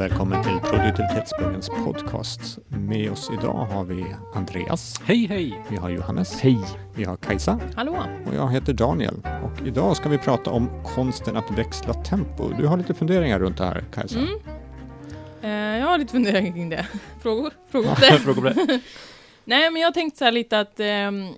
välkommen till Produktivitetsbloggens podcast. Med oss idag har vi Andreas. Hej, hej! Vi har Johannes. Hej! Vi har Kajsa. Hallå! Och jag heter Daniel. Och idag ska vi prata om konsten att växla tempo. Du har lite funderingar runt det här, Kajsa. Mm. Eh, jag har lite funderingar kring det. Frågor? Frågor? På det. Nej, men jag har tänkt så här lite att ehm,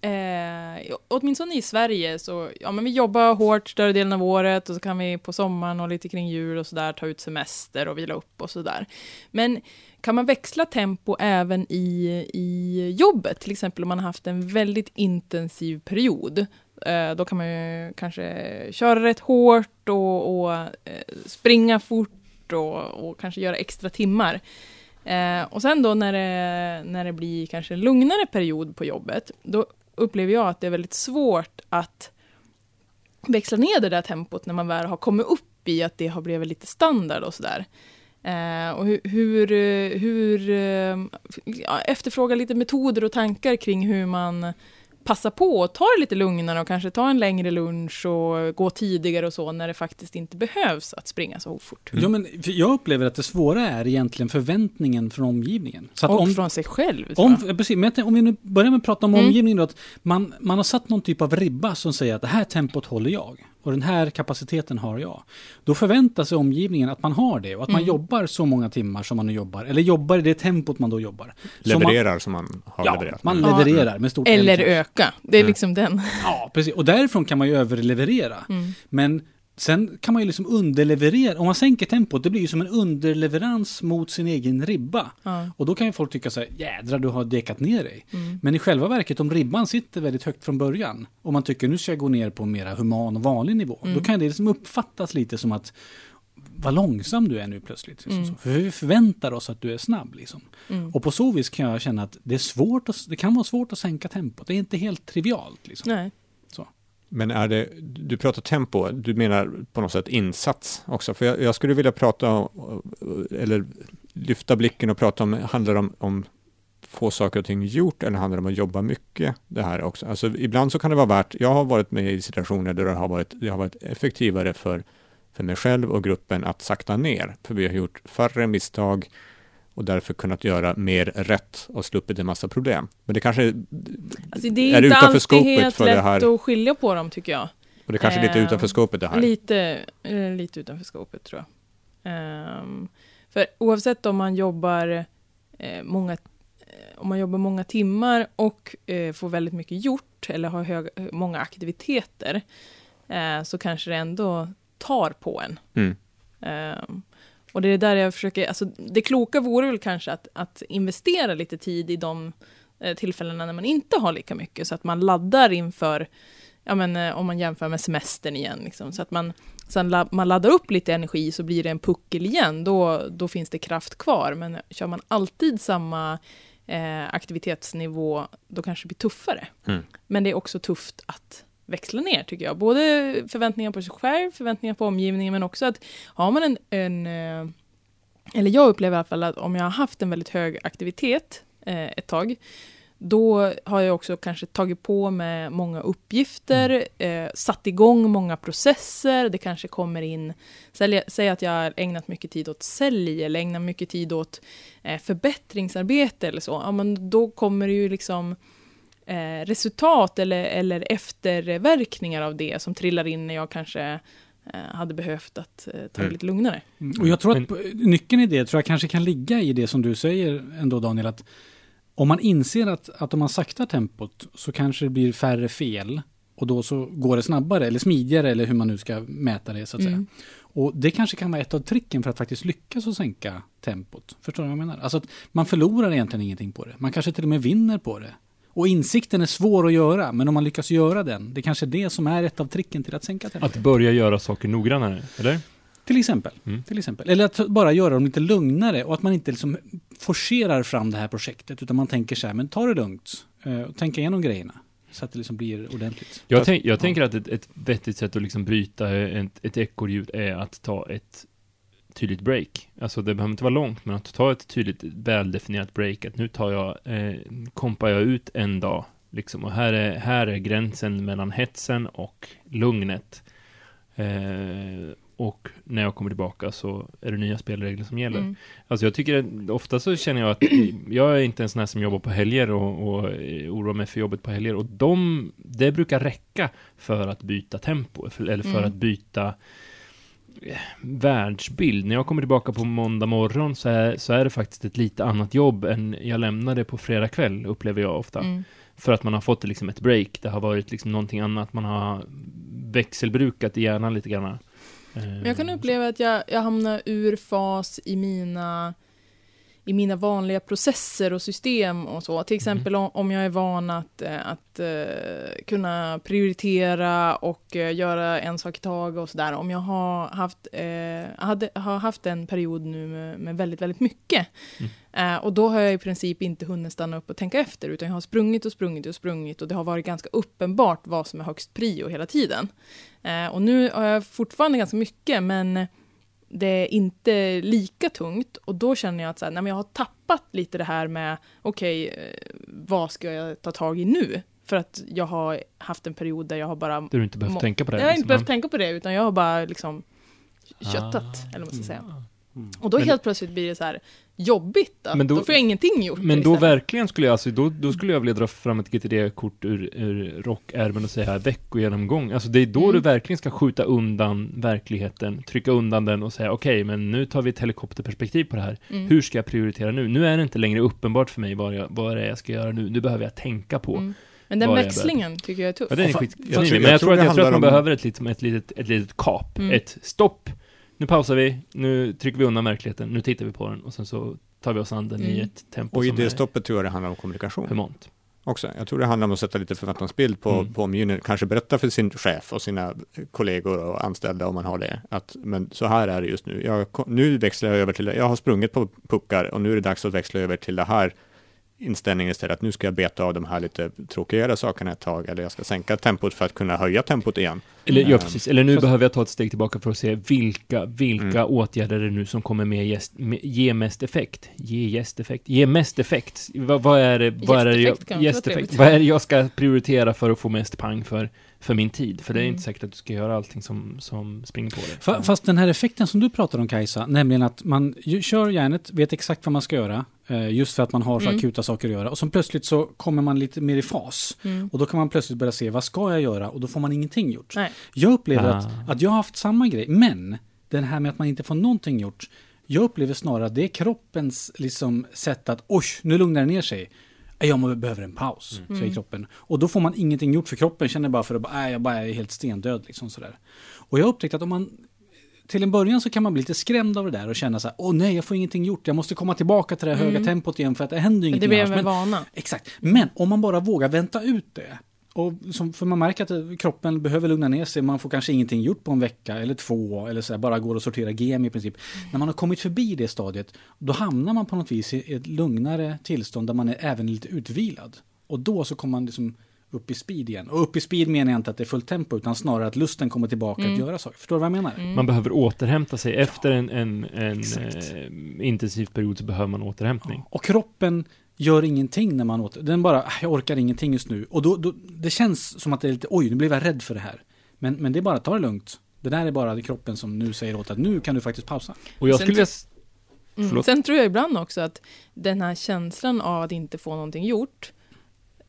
eh, åtminstone i Sverige så, ja men vi jobbar hårt större delen av året och så kan vi på sommaren och lite kring jul och sådär ta ut semester och vila upp och sådär. Men kan man växla tempo även i, i jobbet? Till exempel om man har haft en väldigt intensiv period. Eh, då kan man ju kanske köra rätt hårt och, och eh, springa fort och, och kanske göra extra timmar. Eh, och sen då när det, när det blir kanske en lugnare period på jobbet, då upplever jag att det är väldigt svårt att växla ner det där tempot när man väl har kommit upp i att det har blivit lite standard och sådär. Eh, och hur, hur, hur ja, efterfråga lite metoder och tankar kring hur man passar på och tar det lite lugnare och kanske ta en längre lunch och gå tidigare och så när det faktiskt inte behövs att springa så fort. Ja, men jag upplever att det svåra är egentligen förväntningen från omgivningen. Så att och om, från sig själv. om, precis, men om vi nu börjar med att prata om Mm. omgivningen då, att man, man har satt någon typ av ribba som säger att det här tempot håller jag och den här kapaciteten har jag. Då förväntar sig omgivningen att man har det och att man Mm. jobbar så många timmar som man nu jobbar, eller jobbar i det tempot man då jobbar. Så man, Levererar som man har ja, levererat. man Ja. levererar med stort Eller öka. Det är Mm. liksom den. Ja, precis. Och därifrån kan man ju överleverera. Mm. Men sen kan man ju liksom underleverera. Om man sänker tempot, det blir ju som en underleverans mot sin egen ribba. Ja. Och då kan ju folk tycka så här, jädrar du har dekat ner dig. Mm. Men i själva verket, om ribban sitter väldigt högt från början, och man tycker nu ska jag gå ner på en mera human och vanlig nivå, Mm. då kan det liksom uppfattas lite som att vad långsam du är nu plötsligt. Liksom Mm. För vi förväntar oss att du är snabb. Liksom. Mm. Och på så vis kan jag känna att det är svårt att, det kan vara svårt att sänka tempot. Det är inte helt trivialt. Liksom. Nej. Men är det, du pratar tempo, du menar på något sätt insats också? För jag, jag skulle vilja prata, om, eller lyfta blicken och prata om, handlar det om, om få saker och ting gjort eller handlar det om att jobba mycket det här också? Alltså ibland så kan det vara värt, jag har varit med i situationer där det har varit, det har varit effektivare för, för mig själv och gruppen att sakta ner, för vi har gjort färre misstag och därför kunnat göra mer rätt och sluppit en massa problem. Men det kanske Alltså det är, Är det inte utanför alltid scopet helt för det lätt här? att skilja på dem tycker jag. och det kanske är lite Eh, utanför skåpet det här. Lite, eh, lite utanför skåpet tror jag. Ehm, för oavsett om man jobbar eh, många eh, om man jobbar många timmar och eh, får väldigt mycket gjort eller har hög, många aktiviteter eh, så kanske det ändå tar på en. Mm. Och det är där jag försöker, alltså det kloka vore väl kanske att, att investera lite tid i de eh, tillfällena när man inte har lika mycket, så att man laddar inför, ja men eh, om man jämför med semestern igen, liksom, så att man sen la, man laddar upp lite energi så blir det en puckel igen, då, då finns det kraft kvar, men kör man alltid samma eh, aktivitetsnivå, då kanske det blir tuffare. Mm. Men det är också tufft att växla ner, tycker jag. Både förväntningar på sig själv, förväntningar på omgivningen, men också att har man en, en eh, eller jag upplever i alla fall att om jag har haft en väldigt hög aktivitet eh, ett tag, då har jag också kanske tagit på med många uppgifter, eh, satt igång många processer, det kanske kommer in, säg att jag har ägnat mycket tid åt sälj, eller ägnat mycket tid åt eh, förbättringsarbete eller så, ja men då kommer det ju liksom eh, resultat eller, eller efterverkningar av det som trillar in när jag kanske eh, hade behövt att eh, ta det Mm. lite lugnare. Mm. Och jag tror att nyckeln i det tror jag kanske kan ligga i det som du säger ändå Daniel, att om man inser att, att om man saktar tempot så kanske det blir färre fel och då så går det snabbare eller smidigare eller hur man nu ska mäta det så att säga. Mm. Och det kanske kan vara ett av tricken för att faktiskt lyckas att sänka tempot. Förstår du vad jag menar? Alltså att man förlorar egentligen ingenting på det. Man kanske till och med vinner på det. Och insikten är svår att göra, men om man lyckas göra den, det kanske är det som är ett av tricken till att sänka tempot. Att börja göra saker noggrannare, eller? Till exempel. Mm. till exempel. Eller att bara göra dem lite lugnare och att man inte liksom forcerar fram det här projektet, utan man tänker så här, men ta det lugnt. eh, och tänka igenom grejerna. Så att det liksom blir ordentligt. Jag, tänk, jag ja. tänker att ett, ett vettigt sätt att liksom bryta ett, ett ekorrljud är att ta ett tydligt break. Alltså det behöver inte vara långt, men att ta ett tydligt väldefinierat break. Att nu tar jag, eh, kompar jag ut en dag, liksom. Och här är, här är gränsen mellan hetsen och lugnet. Eh, och när jag kommer tillbaka så är det nya spelregler som gäller. Mm. Alltså jag tycker, att- ofta så känner jag att jag är inte en sån här som jobbar på helger och, och eh, oroar mig för jobbet på helger och de, det brukar räcka för att byta tempo, för, eller för Mm. att byta världsbild. När jag kommer tillbaka på måndag morgon så är, så är det faktiskt ett lite annat jobb än jag lämnade på fredag kväll, upplever jag ofta. Mm. För att man har fått liksom ett break, det har varit liksom någonting annat, man har växelbrukat i hjärnan lite grann. Men jag kan uppleva att jag, jag hamnar ur fas i mina, i mina vanliga processer och system och så. Till exempel om, om jag är van att, eh, att eh, kunna prioritera och eh, göra en sak i taget och sådär. Om jag har haft, eh, hade, har haft en period nu med, med väldigt, väldigt mycket. Eh, och då har jag i princip inte hunnit stanna upp och tänka efter, utan jag har sprungit och sprungit och sprungit och det har varit ganska uppenbart vad som är högst prio hela tiden. Och nu har jag fortfarande ganska mycket, men det är inte lika tungt och då känner jag att så här, nej, men jag har tappat lite det här med okej, eh, vad ska jag ta tag i nu? För att jag har haft en period där jag har bara... Du inte behövt tänka på det. jag har inte liksom. behövt tänka på det, utan jag har bara liksom köttat, Ah. eller vad man ska säga. Ah. Och då Men- helt plötsligt blir det så här jobbigt, att Men då, då- får jag ingenting gjort. Men då istället. verkligen skulle jag, alltså, då, då skulle jag vilja dra fram ett GTD-kort ur, ur rockärmen och säga veckogenomgång. Alltså det är då Mm. du verkligen ska skjuta undan verkligheten, trycka undan den och säga okej, men nu tar vi ett helikopterperspektiv på det här. Mm. Hur ska jag prioritera nu? Nu är det inte längre uppenbart för mig vad, jag, vad det är jag ska göra nu. Nu behöver jag tänka på. Mm. Men den växlingen tycker jag är tuff. Ja, den är Ja, skit, fast jag jag men jag tror tror, att, jag tror att man om- behöver ett litet, ett litet, ett litet kap. Mm. Ett stopp. Nu pausar vi, nu trycker vi undan verkligheten, nu tittar vi på den och sen så tar vi oss an den i Mm. ett tempo Och i det stoppet tror jag det handlar om kommunikation humant. också. Jag tror det handlar om att sätta lite förväntansbild på, Mm. på omgivningen, kanske berätta för sin chef och sina kollegor och anställda om man har det, att men så här är det just nu. Jag, nu växlar jag över till, jag har sprungit på puckar och nu är det dags att växla över till det här inställningen istället, att nu ska jag beta av de här lite tråkigare sakerna ett tag, eller jag ska sänka tempot för att kunna höja tempot igen. Eller, ja, Mm. precis. Eller nu Fast- behöver jag ta ett steg tillbaka för att se vilka, vilka Mm. åtgärder är det nu som kommer med gäst, med, ge mest effekt. Ge gästeffekt. Ge mest effekt. Vad, vad är det, vad är det jag, Gästeffekt. Vad är det jag ska prioritera för att få mest pang för, för min tid? För det är Mm. inte säkert att du ska göra allting som, som springer på dig. Fa- Fast den här effekten som du pratar om Kajsa, nämligen att man kör järnet, vet exakt vad man ska göra, just för att man har så Mm. akuta saker att göra. Och så plötsligt så kommer man lite mer i fas. Mm. Och då kan man plötsligt börja se, vad ska jag göra? Och då får man ingenting gjort. Nej. Jag upplever Ah. att, att jag har haft samma grej, men den här med att man inte får någonting gjort, jag upplever snarare att det är kroppens liksom, sätt att, oj, nu lugnar det ner sig. Jag må- behöver en paus, säger Mm. kroppen. Och då får man ingenting gjort för kroppen känner bara för att, "Nej, jag bara är helt stendöd. Liksom, sådär. Och jag har upptäckt att om man till en början så kan man bli lite skrämd av det där och känna så här, åh nej, jag får ingenting gjort, jag måste komma tillbaka till det här Mm. höga tempot igen för att det händer ju Men det ingenting blir annars. en Men, vana. exakt. Men om man bara vågar vänta ut det, och som, för man märker att kroppen behöver lugna ner sig, man får kanske ingenting gjort på en vecka eller två, eller så här, bara går och sorterar gem i princip. När man har kommit förbi det stadiet, då hamnar man på något vis i ett lugnare tillstånd där man är även lite utvilad. Och då så kommer man liksom upp i speed igen. Och upp i speed menar jag inte att det är fullt tempo, utan snarare att lusten kommer tillbaka Mm. att göra saker. Förstår du vad jag menar? Mm. Man behöver återhämta sig. Efter en, en, en eh, intensiv period så behöver man återhämtning. Och kroppen gör ingenting när man åter... Den bara, "Ah, jag orkar ingenting just nu. Och då, då, det känns som att det är lite, oj, nu blev jag rädd för det här. Men, men det är bara, ta det lugnt. Det där är bara kroppen som nu säger åt att nu kan du faktiskt pausa. Och jag skulle Mm. Sen tror jag ibland också att den här känslan av att inte få någonting gjort,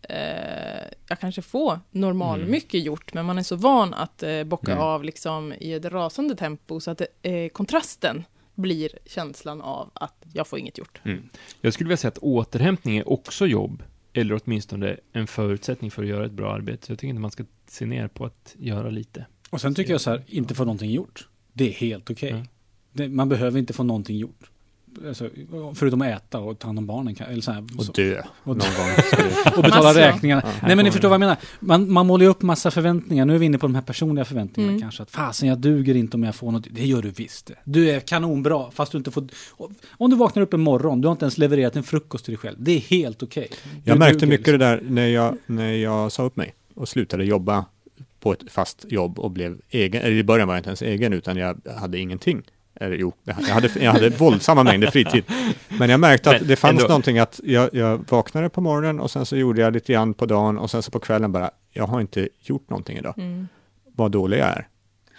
eh, jag kanske får normal Mm. mycket gjort, men man är så van att eh, bocka Mm. av liksom i ett rasande tempo, så att eh, kontrasten blir känslan av att jag får inget gjort. Mm. Jag skulle vilja säga att återhämtning är också jobb, eller åtminstone en förutsättning för att göra ett bra arbete. Så jag tycker inte man ska se ner på att göra lite. Och sen tycker jag så här, inte få någonting gjort. Det är helt okej. Det- Man behöver inte få någonting gjort. Alltså, förutom att äta och ta hand om barnen. Eller så här, Och så, dö och, någon gång. Så det- och betala räkningarna. Ja. Nej men ni förstår vad jag menar. Man, man målar ju upp massa förväntningar. Nu är vi inne på de här personliga förväntningarna Mm. kanske. Att fasen jag duger inte om jag får något. Det gör du visst. Du är kanonbra fast du inte får... Om du vaknar upp en morgon, du har inte ens levererat en frukost till dig själv. Det är helt okej. Jag Du märkte duger, mycket det där när jag, när jag sa upp mig och slutade jobba på ett fast jobb och blev egen, eller i början var jag inte ens egen utan jag hade ingenting. Eller jo, jag hade, jag hade våldsamma mängder fritid. Men jag märkte att Men det fanns ändå. någonting att jag, jag vaknade på morgonen och sen så gjorde jag lite grann på dagen och sen så på kvällen bara, jag har inte gjort någonting idag. Mm. Vad dålig jag är.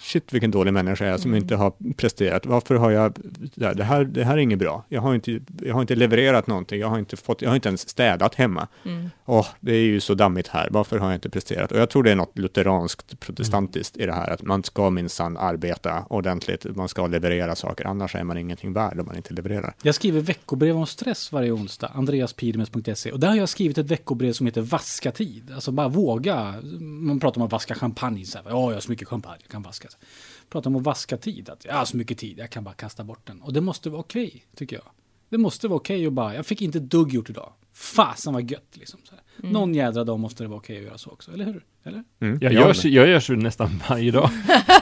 Shit vilken dålig människa jag är som Mm. inte har presterat. Varför har jag, det här, det här är inget bra. Jag har inte, jag har inte levererat någonting, jag har inte, fått, jag har inte ens städat hemma. Mm. Åh, det är ju så dammigt här, varför har jag inte presterat? Och jag tror det är något lutheranskt, protestantiskt i det här, att man ska minsann arbeta ordentligt, man ska leverera saker, annars är man ingenting värd om man inte levererar. Jag skriver veckobrev om stress varje onsdag, andreaspidmes.se. Och där har jag skrivit ett veckobrev som heter Vaska tid. Alltså bara våga. Man pratar om att vaska champagne. Så här, ja, jag har så mycket champagne, jag kan vaska. Prata om att vaska tid. Att jag har så mycket tid, jag kan bara kasta bort den. Och det måste vara okej, tycker jag. Det måste vara okej att bara, jag fick inte ett dugg gjort idag. Fasen vad gött liksom. Så här. Mm. Någon jädra dag måste det vara okej att göra så också, eller hur? Eller? Mm, Jag ja, gör, jag gör så nästan varje dag.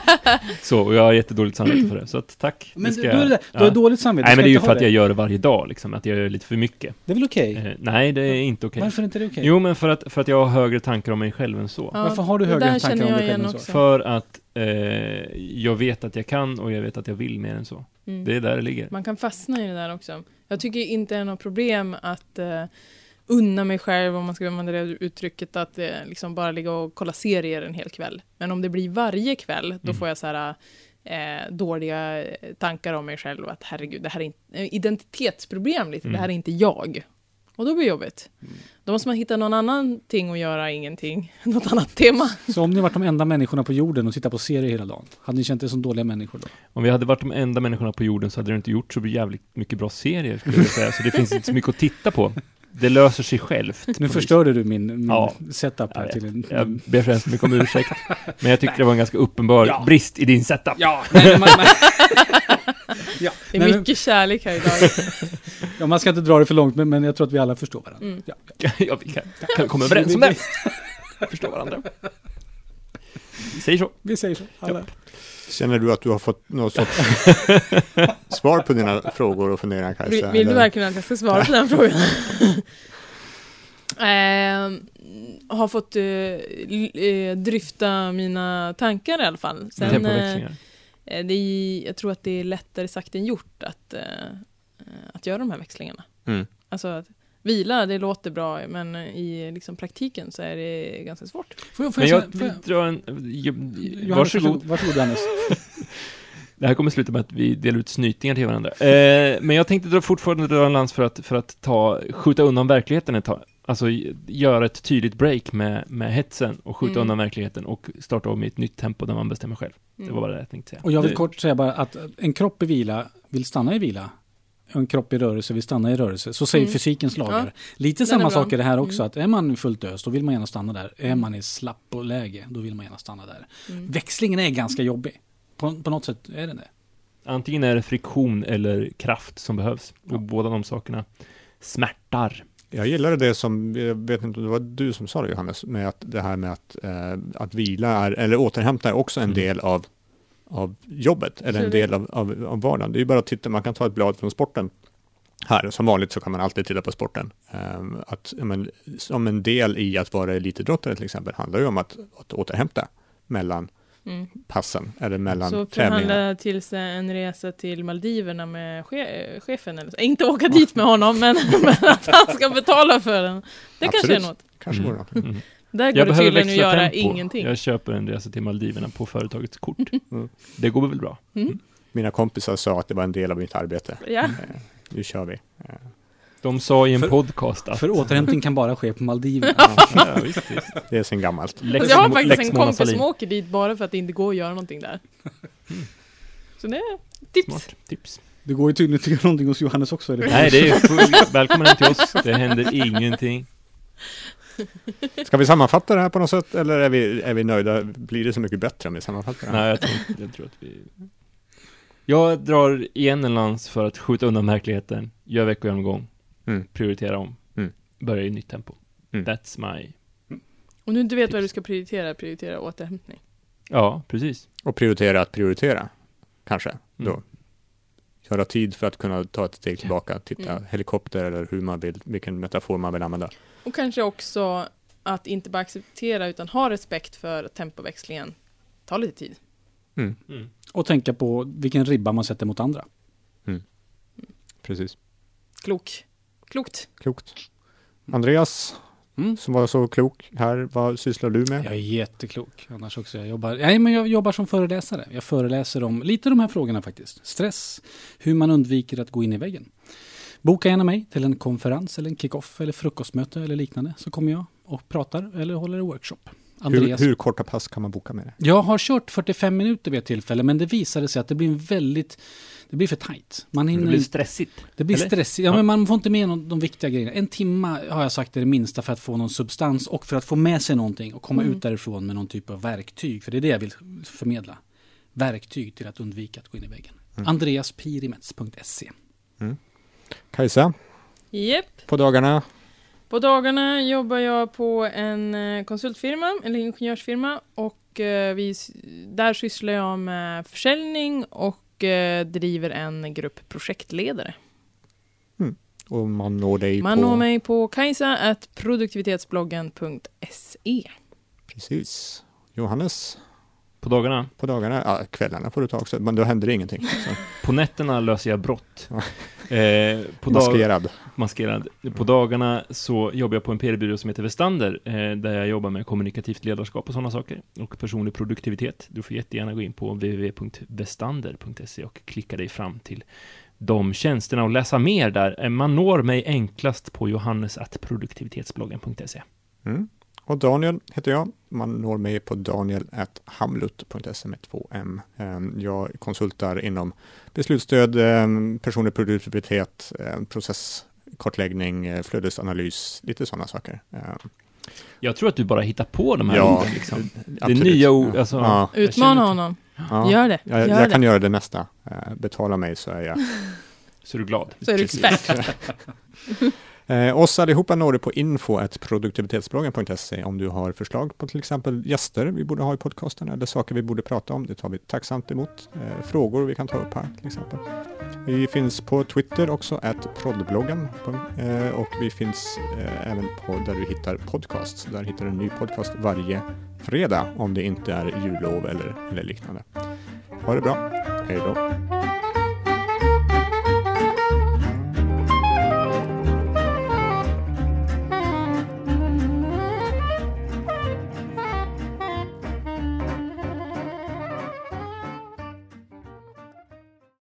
så, och jag har jättedåligt samvete för det. Så att, tack. Men ska du, du, du, du ja. har dåligt samvete. Nej, men det är ju för att jag gör det varje dag, liksom. Att jag gör lite för mycket. Det är väl okej? Eh, nej, det är inte okej. Varför är inte det okej? Jo, men för att, för att jag har högre tankar om mig själv än så. Ja, Varför har du högre tankar om dig själv än så? För att eh, jag vet att jag kan och jag vet att jag vill mer än så. Mm. Det är där det ligger. Man kan fastna i det där också. Jag tycker inte det är något problem att uh, unna mig själv, om man ska använda det uttrycket, att uh, liksom bara ligga och kolla serier en hel kväll. Men om det blir varje kväll, då Mm. får jag så här eh, dåliga eh, tankar om mig själv. Att herregud, det här är inte, eh, identitetsproblem lite, Mm. det här är inte jag. Och då blir det jobbigt. Då måste man hitta någon annan ting att göra, ingenting. Något annat tema. Så om ni varit de enda människorna på jorden och tittar på serier hela dagen, hade ni känt er som dåliga människor då? Om vi hade varit de enda människorna på jorden så hade det inte gjort så jävligt mycket bra serier, skulle jag säga. Så det finns inte så mycket att titta på. Det löser sig självt. Nu förstörde du min, min Ja. setup här Ja, till en... Jag ber så hemskt mycket om ursäkt. Men jag tyckte det var en ganska uppenbar Ja. brist i din setup. Ja, nej, men man, man, ja, Det är nej, men- mycket kärlek här idag. ja, man ska inte dra det för långt, men, men jag tror att vi alla förstår varandra. Mm. Ja, ja. ja, vi kan, kan komma överens om det. Förstå varandra. Vi säger så. Vi säger så. Alla. Känner du att du har fått något sorts svar på dina frågor och funderingar Kajsa? Vill, vill du verkligen att jag ska svara på den frågan? Ehm, har fått eh, eh, dryfta mina tankar i alla fall. Sen, eh, eh, det är, jag tror att det är lättare sagt än gjort att, eh, eh, att göra de här växlingarna. Mm. Alltså vila, det låter bra, men i liksom, praktiken så är det ganska svårt. Får jag, får Men jag, jag får jag, en... Johannes, Varsågod. Varsågod Johannes. Det här kommer sluta med att vi delar ut snytingar till varandra. Eh, men jag tänkte dra fortfarande dra en lans för att, för att ta, skjuta undan verkligheten ett tag. Alltså göra ett tydligt break med, med hetsen och skjuta Mm. undan verkligheten och starta om i ett nytt tempo där man bestämmer själv. Det Mm. var bara det jag tänkte säga. Och jag vill Det- kort säga bara att en kropp i vila vill stanna i vila. En kropp i rörelse vill stanna i rörelse. Så säger Mm. fysikens lagar. Ja, Lite den samma sak är det här också. Mm. Att är man fullt ös, då vill man gärna stanna där. Är man i slapp och läge, då vill man gärna stanna där. Mm. Växlingen är ganska jobbig. På, på något sätt är den det. Antingen är det friktion eller kraft som behövs. Och båda de sakerna smärtar. Jag gillade det som, jag vet inte om det var du som sa det Johannes, med att det här med att, eh, att vila är, eller återhämta är också en Mm. del av, av jobbet, eller en Absolut. del av, av, av vardagen. Det är ju bara att titta, man kan ta ett blad från sporten. Här, som vanligt så kan man alltid titta på sporten. Eh, att, men, som en del i att vara elitidrottare till exempel, handlar ju om att, att återhämta mellan Mm. passen, eller mellan Så tävlingarna. förhandla till sig en resa till Maldiverna med che- chefen eller så. Inte åka dit med honom, men, men att han ska betala för den. Det kanske är Absolut. något. Kanske Mm. något. Mm. Där går Jag det behöver tydligen att göra tempo. ingenting. Jag köper en resa till Maldiverna på företagets kort. Mm. Det går väl bra. Mm. Mina kompisar sa att det var en del av mitt arbete. Ja. Eh, nu kör vi. Eh, De sa i en För- podcast att... För återhämtning kan bara ske på Maldiverna. ja, visst, visst. det är sen gammalt. Lex, jag har faktiskt Lex en kompis Sahlin. som åker dit bara för att det inte går att göra någonting där. Så det är tips. Smart tips. Det går ju tydligen inte att göra någonting hos Johannes också. Eller? Nej, det är fullt välkommen hem till oss. Det händer ingenting. Ska vi sammanfatta det här på något sätt eller är vi, är vi nöjda? Blir det så mycket bättre om vi sammanfattar det här? Nej, jag tror, inte- jag tror att vi... Jag drar igen en lans för att skjuta undan verkligheten, gör veckogenomgång, Mm. prioritera om, Mm. börja i nytt tempo. Mm. That's my... Om du inte vet vad du ska prioritera, prioritera återhämtning. Ja, precis. Och prioritera att prioritera, kanske. Då. Mm. Göra tid för att kunna ta ett steg tillbaka, titta Mm. helikopter eller hur man vill, vilken metafor man vill använda. Och kanske också att inte bara acceptera utan ha respekt för tempoväxlingen. Ta lite tid. Mm. Och tänka på vilken ribba man sätter mot andra. Precis. Klok. Klokt. Klokt. Andreas, Mm. som var så klok här. Vad sysslar du med? Jag är jätteklok. Annars också. Jag jobbar, nej, men jag jobbar som föreläsare. Jag föreläser om lite de här frågorna faktiskt. Stress, hur man undviker att gå in i väggen. Boka gärna mig till en konferens eller en kick-off eller frukostmöte eller liknande. Så kommer jag och pratar eller håller en workshop. Hur, Andreas. hur korta pass kan man boka med det? Jag har kört 45 minuter vid ett tillfälle men det visade sig att det blir en väldigt det blir för tajt. Man Det hinner blir inte- stressigt. det blir Eller? stressigt. Ja, Ja. men man får inte med någon, de viktiga grejerna. En timme har jag sagt är det minsta för att få någon substans och för att få med sig någonting och komma Mm. ut därifrån med någon typ av verktyg. För det är det jag vill förmedla. Verktyg till att undvika att gå in i väggen. Mm. Andreaspirimets.se Kajsa, Japp. på dagarna? På dagarna jobbar jag på en eh, konsultfirma, eller ingenjörsfirma, och eh, vi, där sysslar jag med försäljning och eh, driver en grupp projektledare. Och man når dig Man på... når mig på kajsa produktivitetsbloggen.se. Precis. Johannes, På dagarna, på dagarna? Ja, kvällarna får du ta också, men då händer det ingenting. På nätterna löser jag brott. Eh, maskerad. maskerad. På dagarna så jobbar jag på en PR-byrå som heter Vestander, eh, där jag jobbar med kommunikativt ledarskap och sådana saker. Och personlig produktivitet. Du får jättegärna gå in på www.vestander.se och klicka dig fram till de tjänsterna och läsa mer där. Eh, Man når mig enklast på johannes.produktivitetsbloggen.se. Mm. Och Daniel heter jag. Man når mig på daniel.hamlut.se med två M. Ehm, Jag konsultar inom beslutsstöd, ehm, personlig produktivitet, ehm, processkartläggning, eh, flödesanalys, lite sådana saker. Jag tror att du bara hittar på de här Ja, orden liksom. Det är absolut. nya ord, alltså. Ja. Jag Utmana honom. Ja. Gör det. Jag, Gör jag det. kan göra det mesta. Eh, Betala mig så är jag Så är du glad. Så är du expert. Eh, oss allihopa når du på info.produktivitetsbloggen.se om du har förslag på till exempel gäster vi borde ha i podcasten eller saker vi borde prata om. Det tar vi tacksamt emot. Eh, frågor vi kan ta upp här till exempel. Vi finns på Twitter också, att proddbloggen. Eh, och vi finns eh, även på där du hittar podcasts. Där hittar du en ny podcast varje fredag om det inte är jullov eller, eller liknande. Ha det bra. Hej då.